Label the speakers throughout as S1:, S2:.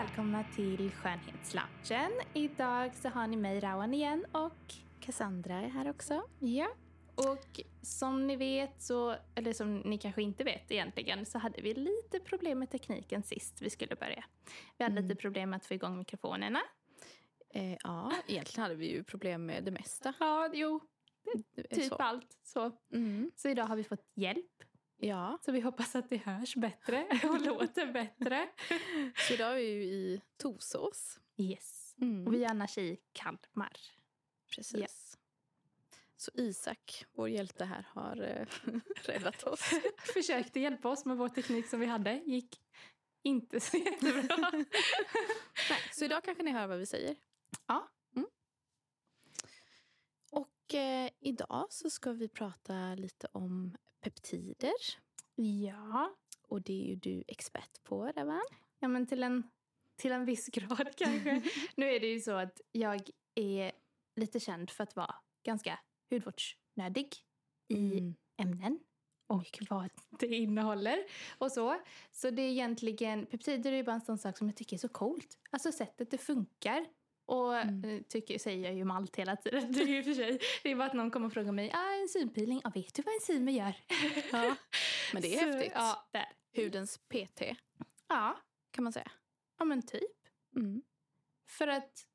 S1: välkomna till Skönhetsloungen. Idag så har ni mig Rawan igen och
S2: Cassandra är här också.
S1: Ja. Och som ni vet, så, eller som ni kanske inte vet egentligen, så hade vi lite problem med tekniken sist vi skulle börja. Vi hade
S2: Mm.
S1: lite problem med att få igång mikrofonerna.
S2: Eh, ja, egentligen hade vi ju problem med det mesta.
S1: Ja, jo, typ
S2: så.
S1: allt. Så.
S2: Mm.
S1: så idag har vi fått hjälp.
S2: Ja,
S1: Så vi hoppas att det hörs bättre och låter bättre.
S2: så idag är vi ju i Tosås.
S1: Yes.
S2: Mm.
S1: Och vi är annars i Kalmar.
S2: Precis. Så Isak, vår hjälte här, har eh, räddat oss.
S1: Försökte hjälpa oss med vår teknik som vi hade. Gick inte så jättebra.
S2: Nej, så idag kanske ni hör vad vi säger.
S1: Ja.
S2: Och eh, idag så ska vi prata lite om peptider.
S1: Ja.
S2: Och det är ju du expert på, Ravan.
S1: Ja, men till en, till en viss grad kanske. nu är det ju så att jag är lite känd för att vara ganska hudvårdsnödig i
S2: Mm.
S1: ämnen och vad det innehåller och så. Så det är egentligen, peptider är ju bara en sån sak som jag tycker är så coolt. Alltså sättet det funkar. Och
S2: Mm.
S1: eh, tycker, säger jag ju om allt hela tiden. Det är ju för sig. Det är bara att någon kommer och frågar mig, ah, enzympeeling, ah, vet du vad enzymer gör?
S2: Ja, men det är
S1: Så,
S2: häftigt.
S1: Ja, där.
S2: Hudens PT,
S1: Ja,
S2: kan man säga.
S1: ja men typ.
S2: Mm.
S1: För att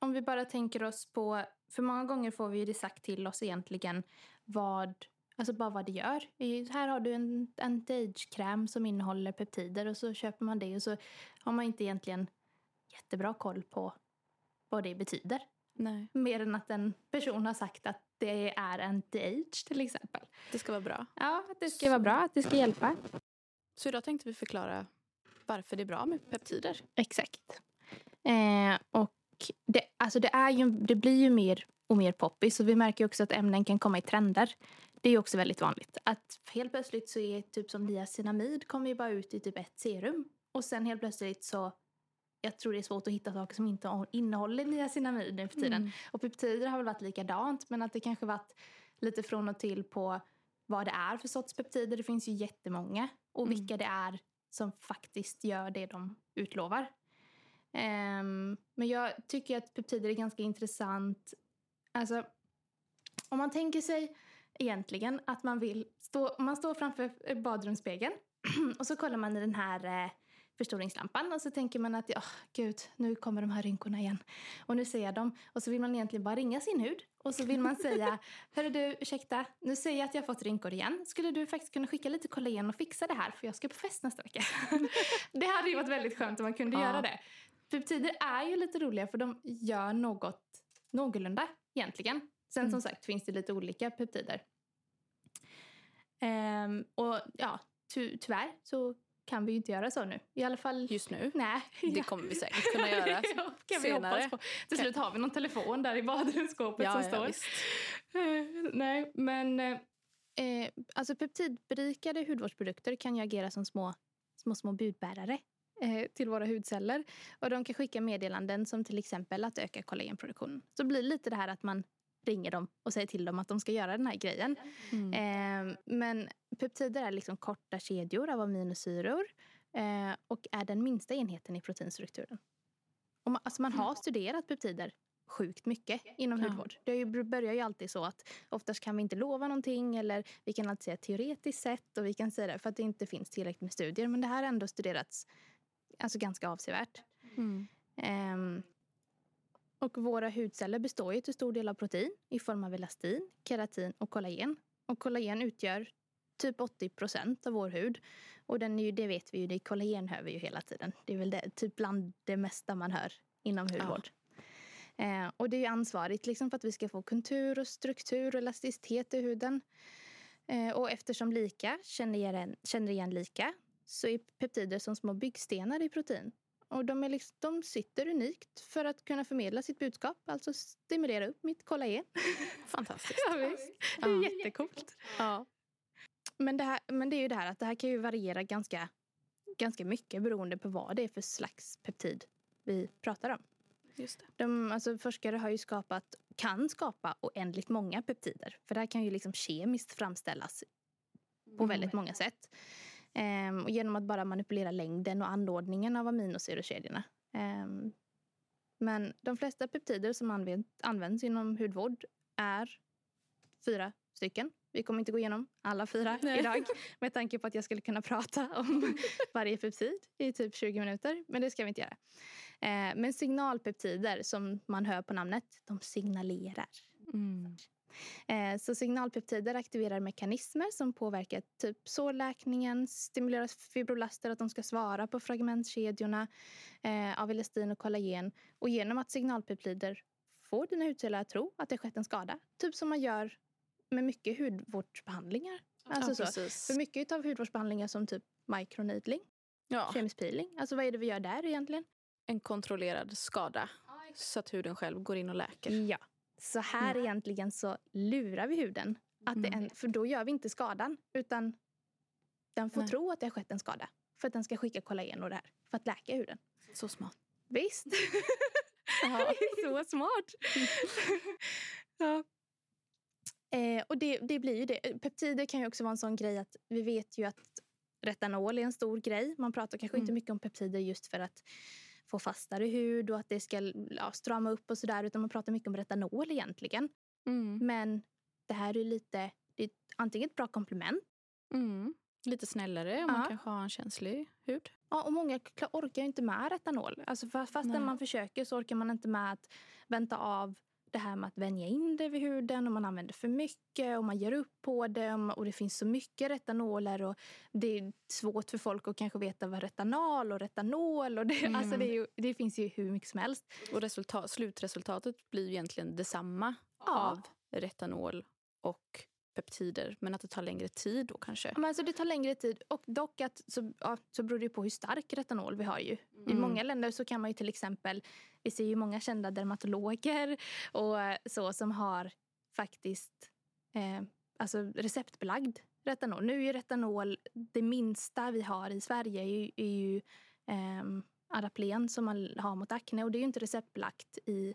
S1: om vi bara tänker oss på, för många gånger får vi ju det sagt till oss egentligen vad, alltså bara vad det gör. Här har du en anti-age-kräm som innehåller peptider och så köper man det och så har man inte egentligen jättebra koll på vad det betyder.
S2: Nej,
S1: Mer än att en person har sagt att det är anti-age till exempel.
S2: det ska vara bra.
S1: Ja, det ska vara bra, att det ska hjälpa.
S2: Så idag tänkte vi förklara varför det är bra med peptider.
S1: Exakt. Eh, och det, alltså det, är ju, det blir ju mer och mer poppis. Så vi märker också att ämnen kan komma i trender. Det är också väldigt vanligt. Att helt plötsligt så är typ som niacinamid kommer ju bara ut i typ ett serum. Och sen helt plötsligt så jag tror det är svårt att hitta saker som inte innehåller niacinamid nu för tiden.
S2: Mm.
S1: Och peptider har väl varit likadant men att det kanske varit lite från och till på vad det är för sorts peptider. Det finns ju jättemånga. Och
S2: Mm.
S1: vilka det är som faktiskt gör det de utlovar. Ehm, men jag tycker att peptider är ganska intressant. Alltså, om man tänker sig egentligen att man vill stå, man står framför badrumsspegeln och så kollar man i den här eh, förstoringslampan och så tänker man att oh, gud, nu kommer de här rynkorna igen. Och nu ser jag dem. Och så vill man egentligen bara ringa sin hud. Och så vill man säga, hörru du, ursäkta, nu ser jag att jag har fått rynkor igen. Skulle du faktiskt kunna skicka lite kollagen och fixa det här? För jag ska på fest nästa vecka. det hade ju varit väldigt skönt om man kunde
S2: Ja.
S1: göra det. Peptider är ju lite roliga för de gör något någorlunda egentligen. Sen
S2: Mm.
S1: som sagt finns det lite olika peptider. Ehm, och ja, ty- tyvärr så kan vi ju inte göra så nu. I alla fall...
S2: Just nu.
S1: Nej.
S2: Det kommer vi säkert kunna göra
S1: ja, kan vi
S2: senare.
S1: hoppas på. Till slut har vi någon telefon där i badrumsskåpet
S2: Ja,
S1: som
S2: ja,
S1: står.
S2: visst.
S1: Eh, Nej, men eh, alltså peptidberikade hudvårdsprodukter kan ju agera som små, små, små budbärare eh, till våra hudceller. Och de kan skicka meddelanden som till exempel att öka kollagenproduktion. Så det blir lite det här att man ringer dem och säger till dem att de ska göra den här grejen.
S2: Mm.
S1: Eh, men peptider är liksom korta kedjor av aminosyror eh, och är den minsta enheten i proteinstrukturen. Och man, alltså man har studerat peptider sjukt mycket inom
S2: Ja.
S1: hudvård. Det börjar ju alltid så att oftast kan vi inte lova någonting eller vi kan alltid säga teoretiskt sett och vi kan säga det för att det inte finns tillräckligt med studier. Men det här har ändå studerats alltså ganska avsevärt.
S2: Mm.
S1: Ehm, och våra hudceller består ju till stor del av protein i form av elastin, keratin och kollagen. Och kollagen utgör typ 80 procent av vår hud. Och den är ju, det vet vi ju, det kollagen hör vi ju hela tiden. Det är väl det, typ bland det mesta man hör inom hudvård. Eh, och det är ju ansvarigt liksom för att vi ska få kontur och struktur och elasticitet i huden. Eh, och eftersom lika känner igen, känner igen lika så är peptider som små byggstenar i protein. Och de, är liksom, de sitter unikt för att kunna förmedla sitt budskap, alltså stimulera upp mitt kollagen.
S2: Fantastiskt.
S1: Ja, visst. Det är
S2: Ja.
S1: jättecoolt.
S2: Ja.
S1: Men det, här, men det är ju det här att det här kan ju variera ganska, ganska mycket beroende på vad det är för slags peptid vi pratar om.
S2: Just det.
S1: De, alltså, forskare har ju skapat, kan skapa oändligt många peptider. För det här kan ju liksom kemiskt framställas på väldigt många sätt. Ehm, och genom att bara manipulera längden och anordningen av aminosyrekedjorna. Ehm, men de flesta peptider som använd, används inom hudvård är fyra stycken. Vi kommer inte gå igenom alla fyra
S2: Nej.
S1: idag med tanke på att jag skulle kunna prata om varje peptid i typ 20 minuter. Men det ska vi inte göra. Eh, men signalpeptider som man hör på namnet, de signalerar.
S2: Mm.
S1: Eh, så signalpeptider aktiverar mekanismer som påverkar typ sårläkningen, stimulerar fibroblaster att de ska svara på fragmentkedjorna eh, av elastin och kollagen. Och genom att signalpeptider får dina hudceller att tro att det skett en skada, typ som man gör med mycket hudvårdsbehandlingar. Alltså
S2: ja,
S1: så. För mycket av hudvårdsbehandlingar som typ microneedling,
S2: Ja,
S1: kemisk peeling, alltså vad är det vi gör där egentligen?
S2: en kontrollerad skada så att huden själv går in och läker.
S1: Ja. Så här egentligen så lurar vi huden. Att det är en, för då gör vi inte skadan, utan den får
S2: Nej.
S1: tro att det har skett en skada. För att den ska skicka kollagen och det här, för att läka huden.
S2: Så smart.
S1: Visst? Så smart! ja. eh, och det, det blir ju det. Peptider kan ju också vara en sån grej att vi vet ju att retanol är en stor grej. Man pratar kanske inte
S2: Mm.
S1: mycket om peptider just för att få fastare hud och att det ska ja, strama upp och sådär. Utan man pratar mycket om retanol egentligen.
S2: Mm.
S1: Men det här är lite, det är antingen ett bra komplement.
S2: Mm. Lite snällare om
S1: Ja.
S2: man kanske har en känslig hud.
S1: Ja, och många orkar ju inte med retanol. Alltså fa- fastän
S2: Nej.
S1: man försöker så orkar man inte med att vänta av det här med att vänja in det vid huden och man använder för mycket och man ger upp på det och, det finns så mycket retanoler och det är svårt för folk att kanske veta vad retanol och retanol och det,
S2: Mm.
S1: alltså det, ju, det finns ju hur mycket som helst.
S2: Och resultat, slutresultatet blir ju egentligen detsamma
S1: Ja.
S2: av retanol och peptider. Men att det tar längre tid då kanske.
S1: Men alltså det tar längre tid och dock att så, ja, så beror det på hur stark retanol vi har ju. I
S2: Mm.
S1: många länder så kan man ju till exempel, vi ser ju många kända dermatologer och eh, så som har faktiskt eh, alltså receptbelagd retanol. Nu är ju retanol det minsta vi har i Sverige är ju, är ju ehm, Adaplen som man har mot akne och det är ju inte receptbelagt i,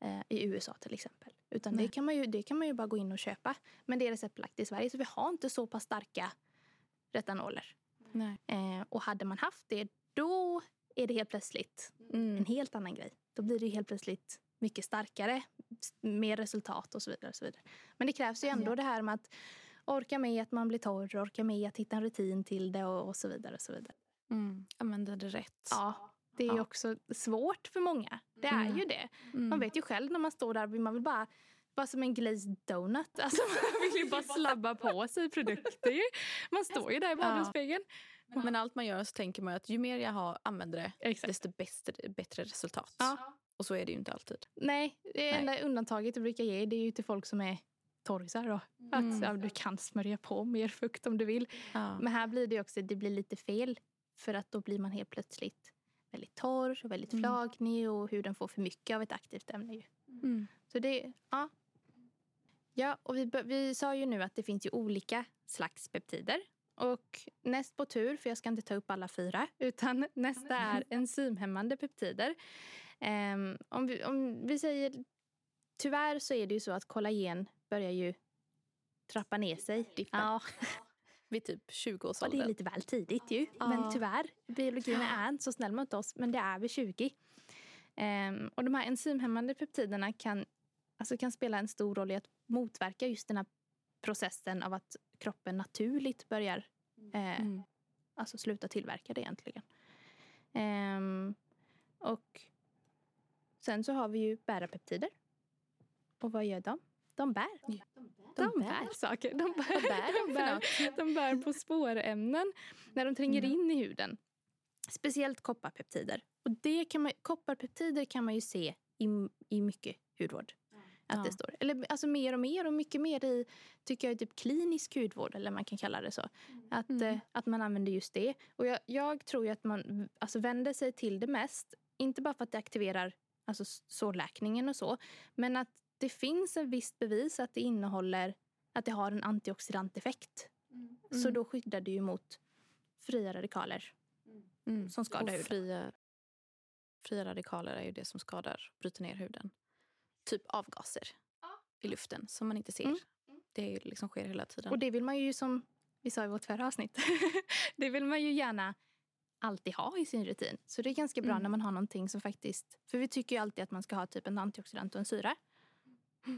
S1: eh, i USA till exempel. Utan det kan, man ju, det kan man ju bara gå in och köpa. Men det är receptbelagt i Sverige så vi har inte så pass starka retanoler. Eh, och hade man haft det då är det helt plötsligt
S2: Mm.
S1: en helt annan grej. Då blir det helt plötsligt mycket starkare, mer resultat och så vidare. Och så vidare. Men det krävs ju ändå det här med att orka med att man blir torr, orka med att hitta en rutin till det och, och så vidare. Och så vidare.
S2: Mm. Använda det rätt.
S1: Ja, det är
S2: Ja.
S1: också svårt för många. Det är
S2: Mm.
S1: ju det.
S2: Mm.
S1: Man vet ju själv när man står där, man vill bara bara som en glazed donut. Alltså man vill ju bara slabba på sig produkter. Man står ju där i badrumsspegeln.
S2: Men allt man gör så tänker man att ju mer jag har, använder det,
S1: Exakt.
S2: desto bättre, bättre resultat.
S1: Ja.
S2: Och så är det ju inte alltid.
S1: Nej, det
S2: Nej.
S1: enda undantaget jag brukar ge det är ju till folk som är torrisar. Då.
S2: Mm.
S1: Att ja, du kan smörja på mer fukt om du vill.
S2: Ja.
S1: Men här blir det också det blir lite fel. För att då blir man helt plötsligt väldigt torr och väldigt
S2: Mm.
S1: flagnig och huden får för mycket av ett aktivt ämne. Ju.
S2: Mm.
S1: Så det, ja. Ja, och vi, vi sa ju nu att det finns ju olika slags peptider. Och näst på tur, för jag ska inte ta upp alla fyra, utan nästa är enzymhämmande peptider. Ehm, om, vi, om vi säger, tyvärr så är det ju så att kollagen börjar ju trappa ner sig.
S2: Dippa.
S1: Ja,
S2: Vid typ
S1: och det
S2: 20-årsåldern.
S1: är lite väl tidigt ju.
S2: Ja.
S1: Men tyvärr, biologin är inte så snäll mot oss, men det är vid 20. Ehm, och de här enzymhämmande peptiderna kan, alltså kan spela en stor roll i att motverka just den här processen av att kroppen naturligt börjar eh,
S2: Mm.
S1: alltså sluta tillverka det egentligen. Ehm, och sen så har vi ju bärarpeptider. Och vad gör de? De bär.
S2: Ja.
S1: De,
S2: De
S1: bär.
S2: bär.
S1: saker. De bär,
S2: bär de
S1: bär, de bär på spårämnen när de tränger
S2: Mm.
S1: in i huden. Speciellt kopparpeptider. Och det kan man, kopparpeptider kan man ju se i, i mycket hudvård. Att
S2: Ja.
S1: det står. Eller alltså mer och mer och mycket mer i tycker jag typ klinisk hudvård eller man kan kalla det så. Att,
S2: Mm.
S1: eh, att man använder just det. Och jag, jag tror att man alltså, vänder sig till det mest. Inte bara för att det aktiverar alltså, sårläkningen och så. Men att det finns en visst bevis att det innehåller att det har en antioxidanteffekt. Så
S2: Mm.
S1: då skyddar det ju mot fria radikaler.
S2: Mm.
S1: som skadar
S2: och
S1: huden.
S2: fria, fria radikaler är ju det som skadar, bryter ner huden. Typ avgaser i luften som man inte ser.
S1: Mm.
S2: Det är ju liksom sker hela tiden.
S1: Och det vill man ju som vi sa i vårt förra avsnitt. det vill man ju gärna alltid ha i sin rutin. Så det är ganska bra
S2: Mm.
S1: när man har någonting som faktiskt... För vi tycker ju alltid att man ska ha typ en antioxidant och en syra.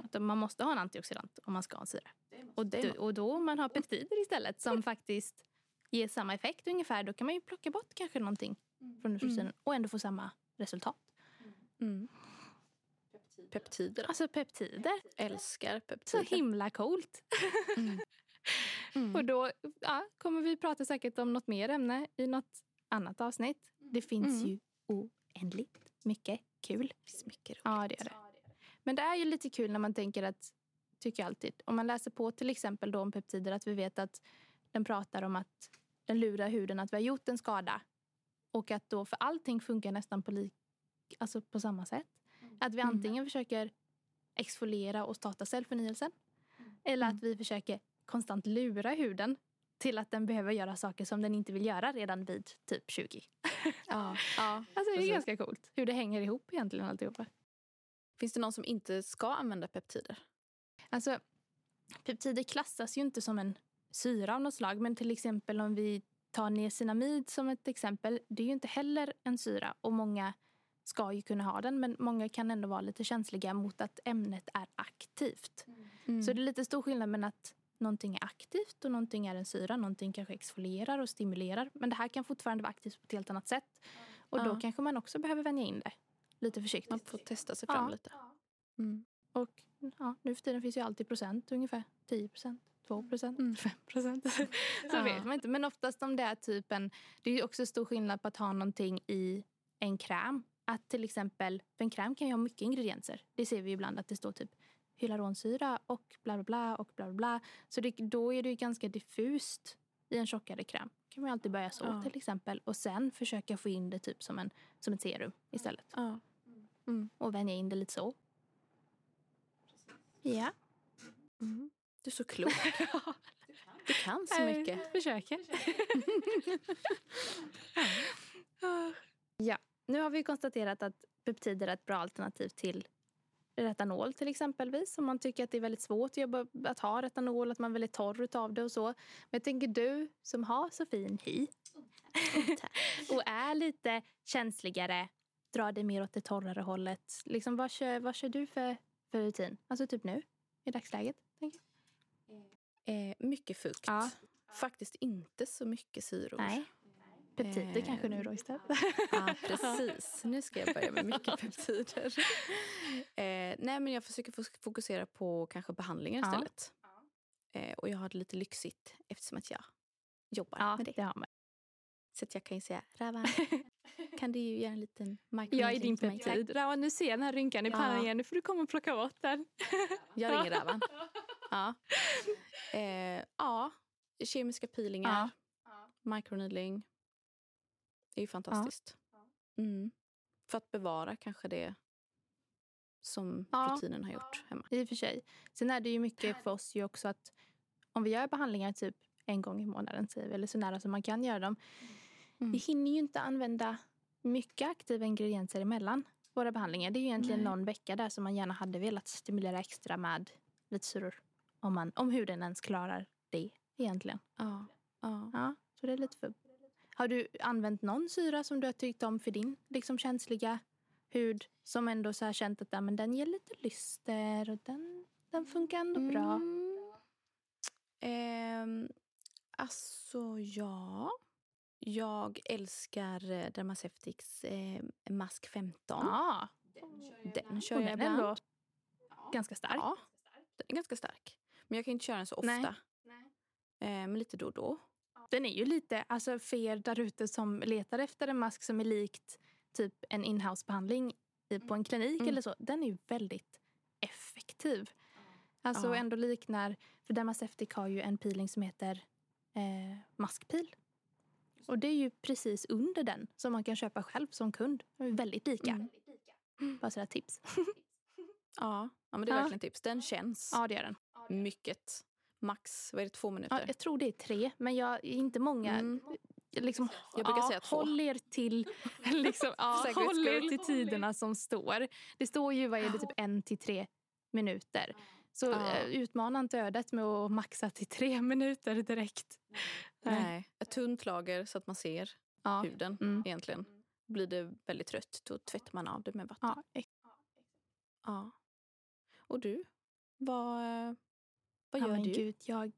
S1: Att man måste ha en antioxidant om man ska ha en syra. Och,
S2: Det
S1: och då om man har peptider istället som faktiskt ger samma effekt ungefär, då kan man ju plocka bort kanske någonting från rutinen och ändå få samma resultat.
S2: Mm. Peptider.
S1: Alltså peptider,
S2: Älskar
S1: så
S2: peptider.
S1: himla coolt.
S2: Mm. Mm.
S1: Och då ja, kommer vi prata säkert om något mer ämne i något annat avsnitt. Det finns
S2: Mm.
S1: ju oändligt mycket kul.
S2: Det finns mycket roligt.
S1: Ja, det är det. Men det är ju lite kul när man tänker att, tycker jag alltid, om man läser på till exempel då om peptider att vi vet att den pratar om att den lurar huden att vi har gjort en skada. Och att då, för allting funkar nästan på, lik, alltså på samma sätt. Att vi
S2: Mm.
S1: antingen försöker exfoliera och starta cellförnyelsen. Eller
S2: Mm.
S1: att vi försöker konstant lura huden till att den behöver göra saker som den inte vill göra redan vid typ 20.
S2: Ja. ja.
S1: Alltså det är
S2: Precis.
S1: ganska coolt hur det hänger ihop egentligen alltihopa.
S2: Finns det någon som inte ska använda peptider?
S1: Alltså, peptider klassas ju inte som en syra av något slag. Men till exempel om vi tar niacinamid som ett exempel. Det är ju inte heller en syra och många ska ju kunna ha den. Men många kan ändå vara lite känsliga mot att ämnet är aktivt.
S2: Mm.
S1: Så det är lite stor skillnad mellan att någonting är aktivt och någonting är en syra. Någonting kanske exfolierar och stimulerar. Men det här kan fortfarande vara aktivt på ett helt annat sätt. Och då
S2: Ja.
S1: kanske man också behver vänja in det. Lite försiktigt.
S2: Man får testa sig fram
S1: Ja.
S2: lite. Mm.
S1: Och ja, nu för tiden finns ju alltid procent ungefär. 10 procent, 2 procent,
S2: Mm.
S1: 5 procent. Så
S2: Ja.
S1: vet man inte. Men oftast om det är typen... Det är också stor skillnad på att ha någonting i en kräm. Att till exempel, för en kräm kan ju ha mycket ingredienser. Det ser vi ibland att det står typ hyaluronsyra och bla bla bla och bla bla bla. Så det, då är det ju ganska diffust i en tjockare kräm. kan man alltid börja så
S2: Ja.
S1: till exempel. Och sen försöka få in det typ som, en, som ett serum istället.
S2: Ja.
S1: Och vänja in det lite så. Ja.
S2: Mm. Du är så klok. Du kan så mycket.
S1: Försöker. ja, nu har vi konstaterat att peptider är ett bra alternativ till retanol till exempelvis. Om man tycker att det är väldigt svårt att, jobba, att ha retanol, att man är väldigt torr utav det och så. Men jag tänker du som har så fin hy och är lite känsligare, drar det mer åt det torrare hållet. Liksom, vad, kör, vad kör du för, för rutin? Alltså typ nu, i dagsläget? tänker.
S2: Eh, mycket fukt.
S1: Ja.
S2: Faktiskt inte så mycket syror.
S1: Nej. Peptider
S2: Eh,
S1: kanske nu då istället.
S2: Ja, precis. Nu ska jag börja med mycket peptider. Eh, nej, men jag försöker fokusera på kanske behandlingen
S1: Ja.
S2: istället. Eh, och jag har det lite lyxigt eftersom att jag jobbar
S1: Ja,
S2: med det.
S1: det har man.
S2: Så att jag kan ju säga, Ravan, kan du ju göra en liten
S1: Jag är din
S2: till mig, tack?"
S1: peptid. Ja, nu ser jag den här rynkan i
S2: Ja.
S1: pannan igen. Nu får du komma och plocka bort den.
S2: Jag ringer Ravan. Ja. Eh, ja, kemiska peelingar, microneedling. Det är ju fantastiskt. Mm. För att bevara kanske det som
S1: Ja.
S2: rutinen har gjort hemma.
S1: I och för sig. Sen är det ju mycket för oss ju också att om vi gör behandlingar typ en gång i månaden, eller så nära som man kan göra dem.
S2: Mm.
S1: Vi hinner ju inte använda mycket aktiva ingredienser emellan våra behandlingar. Det är ju egentligen
S2: Nej.
S1: någon vecka där som man gärna hade velat stimulera extra med lite syror. Om, man, om huden ens klarar det egentligen.
S2: Ja. ja.
S1: Ja, så det är lite för... Har du använt någon syra som du har tyckt om för din liksom känsliga hud som ändå så här känt att ja, men den ger lite lyster och den, den funkar ändå bra?
S2: Mm. Ehm, alltså, ja. Jag älskar eh, Dermaceuticals eh, Mask 15.
S1: Ja,
S2: Den kör jag
S1: den är
S2: ibland.
S1: ändå ganska stark.
S2: Ja, den är ganska stark. Men jag kan inte köra den så ofta.
S1: Nej.
S2: Eh, men lite då och då.
S1: Den är ju lite, alltså för er där ute som letar efter en mask som är likt typ en inhouse-behandling på en klinik
S2: Mm.
S1: eller så. Den är ju väldigt effektiv. Alltså
S2: Ja.
S1: ändå liknar, för Dermaceutic har ju en peeling som heter eh, maskpil. Och det är ju precis under den som man kan köpa själv som kund. Väldigt lika.
S2: Mm.
S1: Bara sådär tips.
S2: Ja, ja men det är
S1: Ja.
S2: verkligen tips. Den känns
S1: ja, det gör den.
S2: mycket. Max, vad är det, två minuter?
S1: Ja, jag tror det är tre, men jag, inte många.
S2: Mm.
S1: Liksom,
S2: Jag brukar
S1: ja,
S2: säga två.
S1: Håll er till, liksom, ja, håll er till tiderna som står. Det står ju vad är det, typ en till tre minuter. Så
S2: Ja.
S1: eh, utmana inte ödet med att maxa till tre minuter direkt.
S2: Nej. Ett tunt lager så att man ser.
S1: Ja.
S2: huden
S1: Mm.
S2: egentligen. Blir det väldigt trött, då tvättar man av det med vatten.
S1: Ja,
S2: Ja. Och du? Vad, eh, vad
S1: ja,
S2: gör
S1: men
S2: du?
S1: Gud, jag...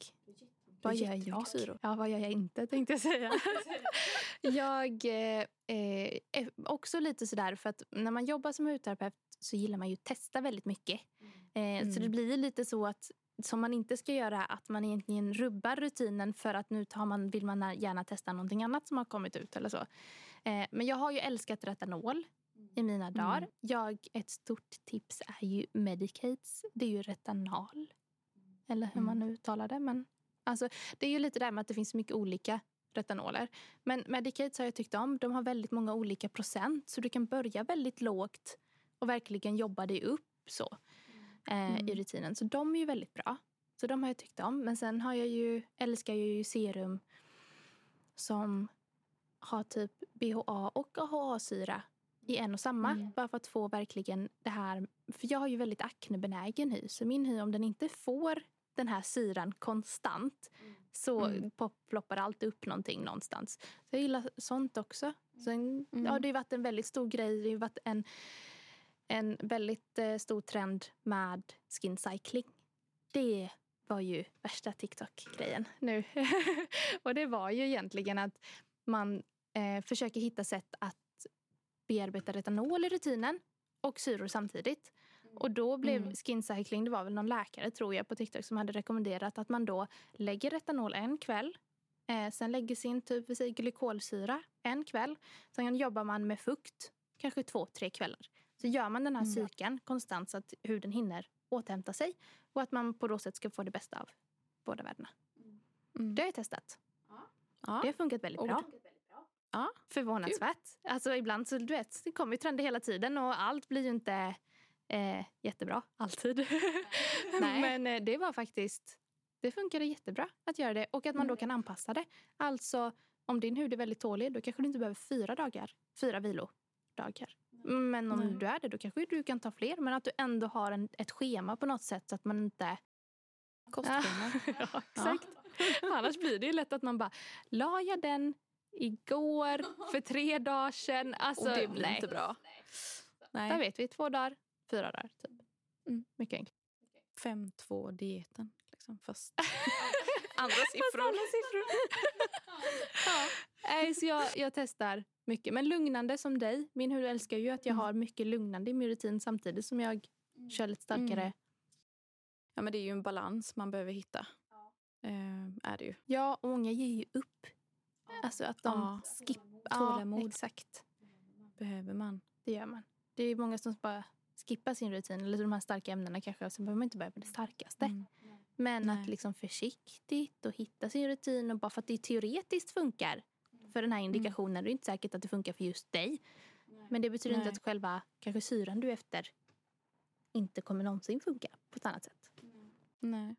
S1: Vad gör jag?
S2: syror.
S1: Ja, vad gör jag inte tänkte jag säga. jag eh, eh, är också lite sådär för att när man jobbar som hudterapeut så gillar man ju att testa väldigt mycket. Eh, Så det
S2: Mm.
S1: blir lite så att som man inte ska göra att man egentligen rubbar rutinen för att nu tar man, vill man gärna testa någonting annat som har kommit ut eller så. Eh, men jag har ju älskat retanol i mina dagar. Jag, ett stort tips är ju Medicates. Det är ju retanol. Eller hur man nu uttalar det. Men, alltså, det är ju lite där med att det finns mycket olika retanoler. Men Medicates har jag tyckt om. De har väldigt många olika procent. Så du kan börja väldigt lågt och verkligen jobba dig upp så eh, i
S2: Mm.
S1: rutinen. Så de är ju väldigt bra. Så de har jag tyckt om. Men sen har jag ju, älskar jag ju serum som har typ BHA och AHA-syra i en och samma.
S2: Mm.
S1: Bara för att få verkligen det här. För jag har ju väldigt aknebenägen hy. Så min hy, om den inte får den här syran konstant så
S2: Mm.
S1: ploppar alltid upp någonting någonstans. Så jag gillar sånt också. Sen,
S2: Mm.
S1: ja, det har varit en väldigt stor grej. Det har varit en, en väldigt eh, stor trend med skin cycling. Det var ju värsta TikTok-grejen nu. och det var ju egentligen att man eh, försöker hitta sätt att bearbeta retanol i rutinen och syror samtidigt. Och då blev
S2: Mm.
S1: skin cycling, det var väl någon läkare tror jag på TikTok som hade rekommenderat att man då lägger retanol en kväll. Eh, sen lägger sin typ glykolsyra en kväll. Sen jobbar man med fukt kanske två, tre kvällar. Så gör man den här
S2: Mm.
S1: cykeln konstant så att huden hinner återhämta sig. Och att man på då sätt ska få det bästa av båda världarna.
S2: Mm.
S1: Det har jag testat.
S2: Ja.
S1: Det har funkat väldigt
S2: Och-
S1: bra.
S2: Ja,
S1: Förvånansvärt. Alltså ibland så du vet, det kommer ju trender hela tiden och allt blir ju inte eh, jättebra alltid.
S2: Nej.
S1: Men eh, det var faktiskt, det funkade jättebra att göra det och att man då kan anpassa det. Alltså om din hud är väldigt tålig då kanske du inte behöver fyra dagar, fyra vilodagar. Men om
S2: Nej.
S1: du är det då kanske du kan ta fler men att du ändå har en, ett schema på något sätt så att man inte
S2: kostschema.
S1: ja, exakt. Annars blir det ju lätt att man bara, la jag den igår för tre dagar sedan? Alltså,
S2: Och det blir
S1: nej.
S2: inte bra.
S1: Där
S2: Nej.
S1: vet vi, två dagar, fyra dagar. Typ.
S2: Mm.
S1: Mycket enkelt.
S2: 5-2-dieten. Liksom, fast andra siffror.
S1: Alla siffror. ja. Nej, så jag, jag testar mycket. Men lugnande som dig. Min hud älskar ju att jag
S2: Mm.
S1: har mycket lugnande i min rutin samtidigt som jag kör lite starkare.
S2: Mm. Ja, men det är ju en balans man behöver hitta. Eh, är det ju.
S1: Ja, och många ger ju upp. Alltså att de
S2: Ja.
S1: skippar.
S2: Tålamod.
S1: Ja, exakt.
S2: Behöver man.
S1: Det gör man. Det är många som bara skippar sin rutin. Eller de här starka ämnena kanske. Och sen behöver man inte börja med det starkaste.
S2: Mm.
S1: Men
S2: Nej.
S1: att liksom försiktigt och hitta sin rutin. Och bara för att det teoretiskt funkar för den här indikationen. Det är inte säkert att det funkar för just dig. Men det betyder inte
S2: Nej.
S1: att själva kanske syran du är efter inte kommer någonsin funka på ett annat sätt.
S2: Nej.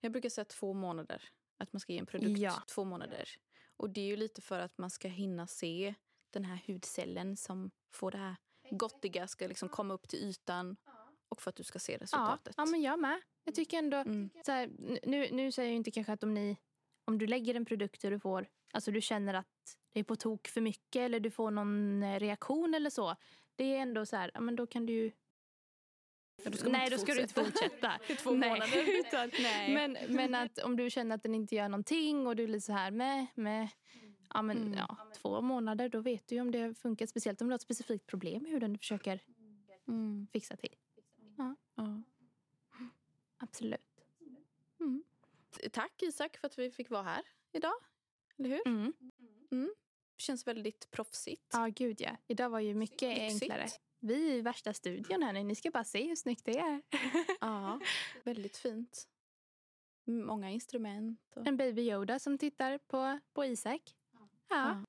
S2: Jag brukar säga två månader. Att man ska ge en produkt
S1: Ja.
S2: två månader. Och det är ju lite för att man ska hinna se den här hudcellen som får det här gottiga ska liksom komma upp till ytan. Och för att du ska se
S1: Ja,
S2: resultatet.
S1: ja, men jag med. Jag tycker ändå...
S2: Mm.
S1: Så här, nu, nu säger jag inte kanske att om ni... Om du lägger en produkt och du får... Alltså du känner att det är på tok för mycket eller du får någon eh, reaktion eller så. Det är ändå så här, ja men då kan du ju...
S2: Ja, då
S1: Nej, då ska du inte fortsätta.
S2: I två
S1: Nej,
S2: månader.
S1: utan,
S2: Nej.
S1: Men, men att om du känner att den inte gör någonting och du är lite så här med, med ja, men,
S2: Mm.
S1: ja, två månader, då vet du om det har funkat. Speciellt om du har ett specifikt problem med hur den du försöker
S2: Mm.
S1: fixa till.
S2: Ja.
S1: Absolut.
S2: Mm. Tack Isak för att vi fick vara här idag. Eller hur?
S1: Mm.
S2: Känns väldigt proffsigt.
S1: Ja, gud ja. Idag var ju mycket
S2: Lyxigt.
S1: enklare. Vi är i värsta studion här nu. Ni ska bara se hur snyggt det är.
S2: Ja, väldigt fint. Många instrument. Och...
S1: En baby Yoda som tittar på, på Isak. Ja.
S2: Ja.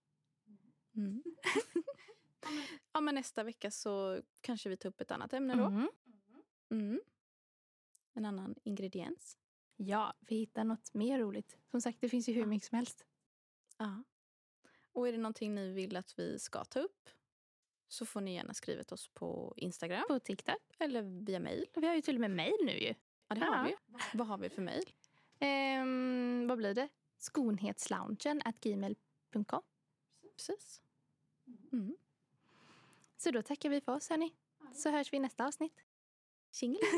S2: Mm. ja, men nästa vecka så kanske vi tar upp ett annat ämne då.
S1: Mm.
S2: Mm. En annan ingrediens.
S1: Ja, vi hittar något mer roligt. Som sagt, det finns ju hur mycket som helst.
S2: Ja. Och är det någonting ni vill att vi ska ta upp så får ni gärna skriva till oss på Instagram
S1: På TikTok.
S2: eller via mail.
S1: Vi har ju till och med mejl nu ju.
S2: Ja, det
S1: Ja.
S2: har vi. Vad har vi för mail?
S1: Ehm, vad blir det? Skonhetsloungen at gmail.com.
S2: Precis. Mm.
S1: Så då tackar vi för oss hörni. Så hörs vi i nästa avsnitt.
S2: Tjingeling!